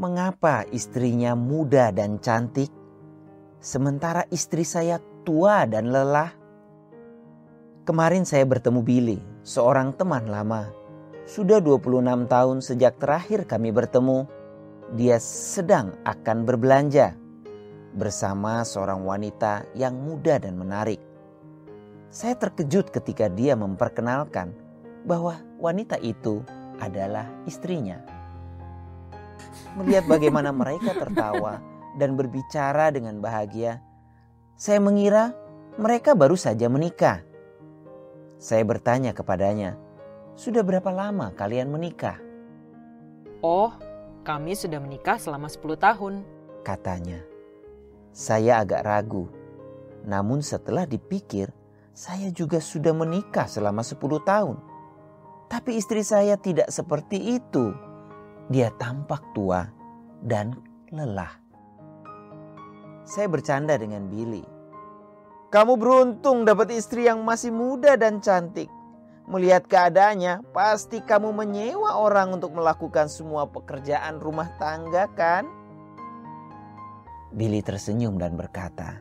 mengapa istrinya muda dan cantik, sementara istri saya tua dan lelah? Kemarin saya bertemu Billy, seorang teman lama. Sudah 26 tahun sejak terakhir kami bertemu. Dia sedang akan berbelanja bersama seorang wanita yang muda dan menarik. Saya terkejut ketika dia memperkenalkan bahwa wanita itu adalah istrinya. Melihat bagaimana mereka tertawa dan berbicara dengan bahagia, saya mengira mereka baru saja menikah. Saya bertanya kepadanya, "Sudah berapa lama kalian menikah?" Oh, kami sudah menikah selama 10 tahun. Katanya. Saya agak ragu. Namun setelah dipikir, saya juga sudah menikah selama 10 tahun. Tapi istri saya tidak seperti itu. Dia tampak tua dan lelah. Saya bercanda dengan Billy. Kamu beruntung dapat istri yang masih muda dan cantik. Melihat keadaannya, pasti kamu menyewa orang untuk melakukan semua pekerjaan rumah tangga, kan? Billy tersenyum dan berkata,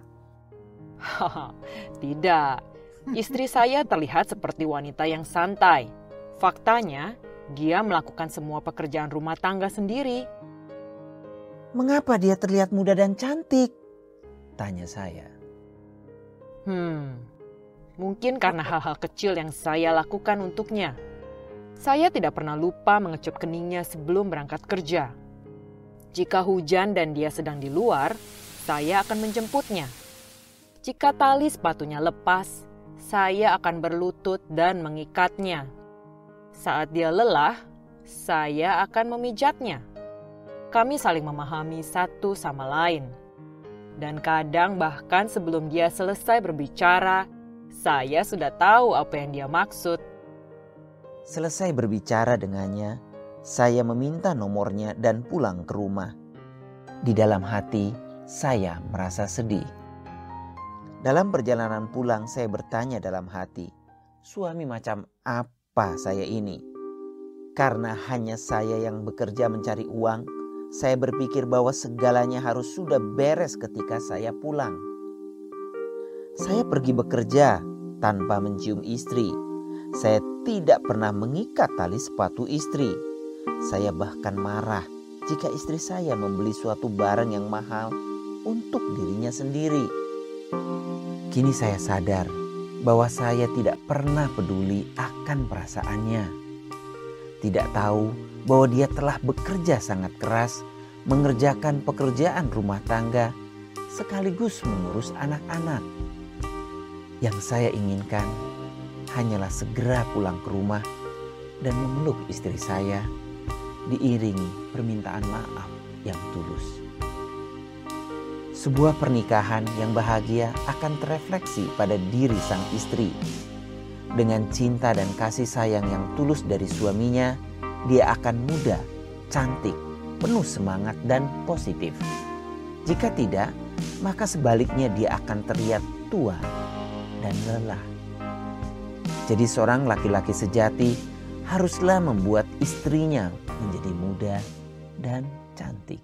tidak. Istri saya terlihat seperti wanita yang santai. Faktanya, dia melakukan semua pekerjaan rumah tangga sendiri. "Mengapa dia terlihat muda dan cantik?" tanya saya. Hmm, mungkin karena hal-hal kecil yang saya lakukan untuknya. Saya tidak pernah lupa mengecup keningnya sebelum berangkat kerja. Jika hujan dan dia sedang di luar, saya akan menjemputnya. Jika tali sepatunya lepas, saya akan berlutut dan mengikatnya. Saat dia lelah, saya akan memijatnya. Kami saling memahami satu sama lain dan kadang bahkan sebelum dia selesai berbicara, saya sudah tahu apa yang dia maksud. Selesai berbicara dengannya, saya meminta nomornya dan pulang ke rumah. Di dalam hati, saya merasa sedih. Dalam perjalanan pulang, saya bertanya dalam hati, suami macam apa saya ini? Karena hanya saya yang bekerja mencari uang, saya berpikir bahwa segalanya harus sudah beres ketika saya pulang. Saya pergi bekerja tanpa mencium istri. Saya tidak pernah mengikat tali sepatu istri. Saya bahkan marah jika istri saya membeli suatu barang yang mahal untuk dirinya sendiri. Kini saya sadar bahwa saya tidak pernah peduli akan perasaannya. Tidak tahu bahwa dia telah bekerja sangat keras mengerjakan pekerjaan rumah tangga sekaligus mengurus anak-anak. Yang saya inginkan hanyalah segera pulang ke rumah dan memeluk istri saya diiringi permintaan maaf yang tulus. Sebuah pernikahan yang bahagia akan terefleksi pada diri sang istri. Dengan cinta dan kasih sayang yang tulus dari suaminya, dia akan muda, cantik, penuh semangat dan positif. Jika tidak, maka sebaliknya dia akan terlihat tua dan lelah. Jadi seorang laki-laki sejati haruslah membuat istrinya menjadi muda dan cantik.